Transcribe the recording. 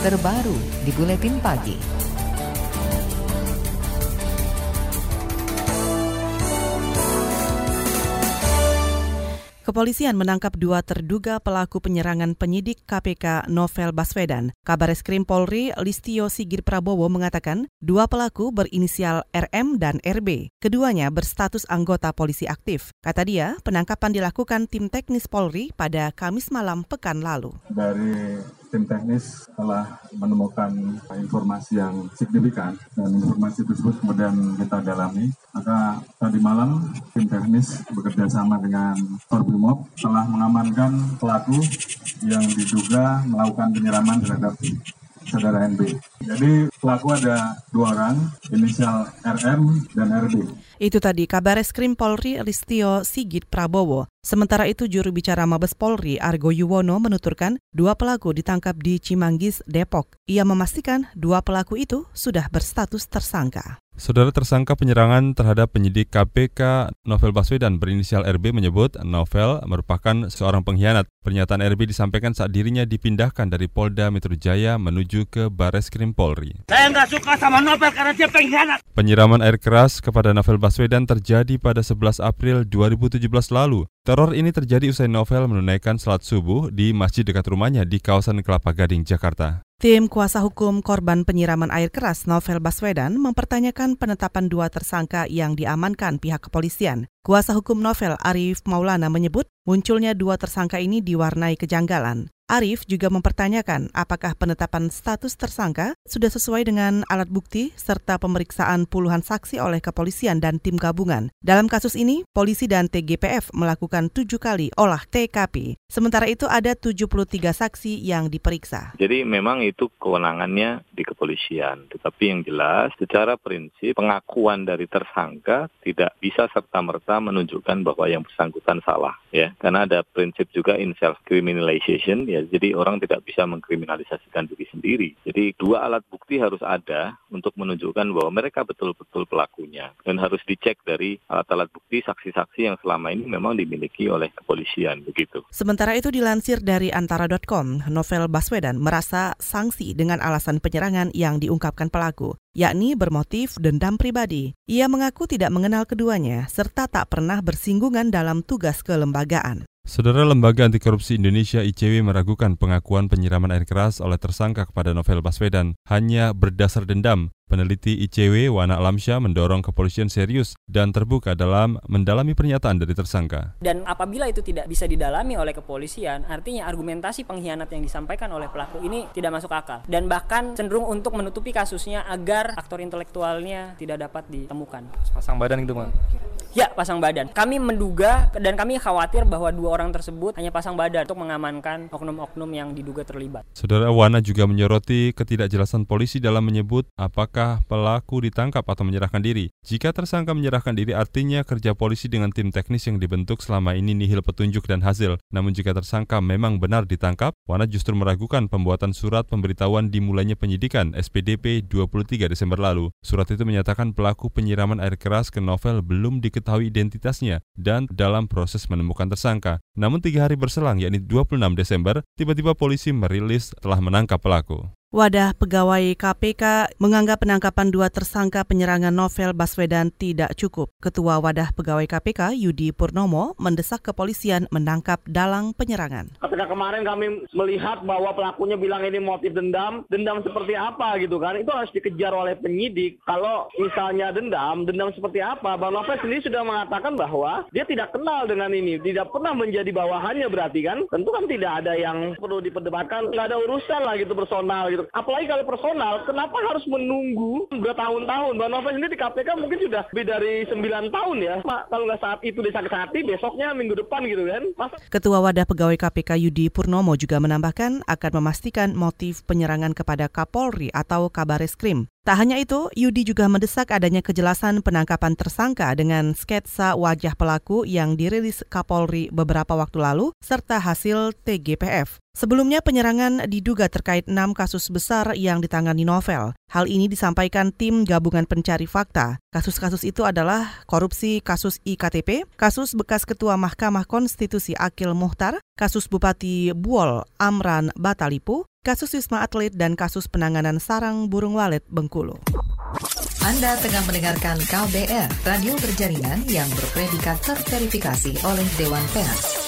terbaru di Buletin Pagi. Kepolisian menangkap dua terduga pelaku penyerangan penyidik KPK Novel Baswedan. Kabar Eskrim Polri Listio Sigit Prabowo mengatakan dua pelaku berinisial RM dan RB. Keduanya berstatus anggota polisi aktif. Kata dia, penangkapan dilakukan tim teknis Polri pada Kamis malam pekan lalu. Dari tim teknis telah menemukan informasi yang signifikan dan informasi tersebut kemudian kita dalami. Maka tadi malam tim teknis bekerja sama dengan Korbimob telah mengamankan pelaku yang diduga melakukan penyiraman terhadap saudara NB. Jadi pelaku ada dua orang, inisial RM dan RB. Itu tadi kabar Eskrim Polri Listio Sigit Prabowo. Sementara itu juru bicara Mabes Polri Argo Yuwono menuturkan dua pelaku ditangkap di Cimanggis, Depok. Ia memastikan dua pelaku itu sudah berstatus tersangka. Saudara tersangka penyerangan terhadap penyidik KPK Novel Baswedan berinisial RB menyebut Novel merupakan seorang pengkhianat. Pernyataan RB disampaikan saat dirinya dipindahkan dari Polda Metro Jaya menuju ke Bares Krim Polri. Saya nggak suka sama Novel karena dia pengkhianat. Penyiraman air keras kepada Novel Baswedan terjadi pada 11 April 2017 lalu. Teror ini terjadi usai Novel menunaikan salat subuh di masjid dekat rumahnya di kawasan Kelapa Gading, Jakarta. Tim kuasa hukum korban penyiraman air keras Novel Baswedan mempertanyakan penetapan dua tersangka yang diamankan pihak kepolisian. Kuasa hukum Novel Arif Maulana menyebut munculnya dua tersangka ini diwarnai kejanggalan. Arif juga mempertanyakan apakah penetapan status tersangka sudah sesuai dengan alat bukti serta pemeriksaan puluhan saksi oleh kepolisian dan tim gabungan. Dalam kasus ini, polisi dan TGPF melakukan tujuh kali olah TKP. Sementara itu ada 73 saksi yang diperiksa. Jadi memang itu kewenangannya di kepolisian. Tetapi yang jelas secara prinsip pengakuan dari tersangka tidak bisa serta-merta menunjukkan bahwa yang bersangkutan salah ya. Karena ada prinsip juga in self criminalization ya jadi orang tidak bisa mengkriminalisasikan diri sendiri. Jadi dua alat bukti harus ada untuk menunjukkan bahwa mereka betul-betul pelakunya dan harus dicek dari alat-alat bukti saksi-saksi yang selama ini memang dimiliki oleh kepolisian begitu. Sementara itu dilansir dari antara.com, Novel Baswedan merasa sanksi dengan alasan penyerangan yang diungkapkan pelaku yakni bermotif dendam pribadi. Ia mengaku tidak mengenal keduanya serta tak pernah bersinggungan dalam tugas kelembagaan. Saudara Lembaga Anti Korupsi Indonesia ICW meragukan pengakuan penyiraman air keras oleh tersangka kepada Novel Baswedan hanya berdasar dendam. Peneliti ICW Wana Alamsyah mendorong kepolisian serius dan terbuka dalam mendalami pernyataan dari tersangka. Dan apabila itu tidak bisa didalami oleh kepolisian, artinya argumentasi pengkhianat yang disampaikan oleh pelaku ini tidak masuk akal dan bahkan cenderung untuk menutupi kasusnya agar aktor intelektualnya tidak dapat ditemukan. Pasang badan gitu, Bang. Ya, pasang badan. Kami menduga dan kami khawatir bahwa dua orang tersebut hanya pasang badan untuk mengamankan oknum-oknum yang diduga terlibat. Saudara Wana juga menyoroti ketidakjelasan polisi dalam menyebut apakah pelaku ditangkap atau menyerahkan diri. Jika tersangka menyerahkan diri artinya kerja polisi dengan tim teknis yang dibentuk selama ini nihil petunjuk dan hasil. Namun jika tersangka memang benar ditangkap, Wana justru meragukan pembuatan surat pemberitahuan dimulainya penyidikan SPDP 23 Desember lalu. Surat itu menyatakan pelaku penyiraman air keras ke novel belum diketahui diketahui identitasnya dan dalam proses menemukan tersangka. Namun tiga hari berselang, yakni 26 Desember, tiba-tiba polisi merilis telah menangkap pelaku. Wadah pegawai KPK menganggap penangkapan dua tersangka penyerangan novel Baswedan tidak cukup. Ketua Wadah Pegawai KPK Yudi Purnomo mendesak kepolisian menangkap dalang penyerangan. Ketika kemarin kami melihat bahwa pelakunya bilang ini motif dendam, dendam seperti apa gitu kan, itu harus dikejar oleh penyidik. Kalau misalnya dendam, dendam seperti apa? Bang Novel sendiri sudah mengatakan bahwa dia tidak kenal dengan ini, tidak pernah menjadi bawahannya berarti kan? Tentu kan tidak ada yang perlu diperdebatkan, nggak ada urusan lah gitu personal gitu gitu. Apalagi kalau personal, kenapa harus menunggu bertahun-tahun? Mbak Novel ini di KPK mungkin sudah lebih dari 9 tahun ya. Pak, kalau nggak saat itu disakit hati, besoknya minggu depan gitu kan. Masa... Ketua Wadah Pegawai KPK Yudi Purnomo juga menambahkan akan memastikan motif penyerangan kepada Kapolri atau Kabareskrim. Tak hanya itu, Yudi juga mendesak adanya kejelasan penangkapan tersangka dengan sketsa wajah pelaku yang dirilis Kapolri beberapa waktu lalu, serta hasil TGPF. Sebelumnya penyerangan diduga terkait enam kasus besar yang ditangani novel. Hal ini disampaikan tim gabungan pencari fakta. Kasus-kasus itu adalah korupsi kasus IKTP, kasus bekas Ketua Mahkamah Konstitusi Akil Muhtar, kasus Bupati Buol Amran Batalipu, kasus Wisma Atlet dan kasus penanganan sarang burung walet Bengkulu. Anda tengah mendengarkan KBR, radio berjaringan yang berpredikat terverifikasi oleh Dewan Pers.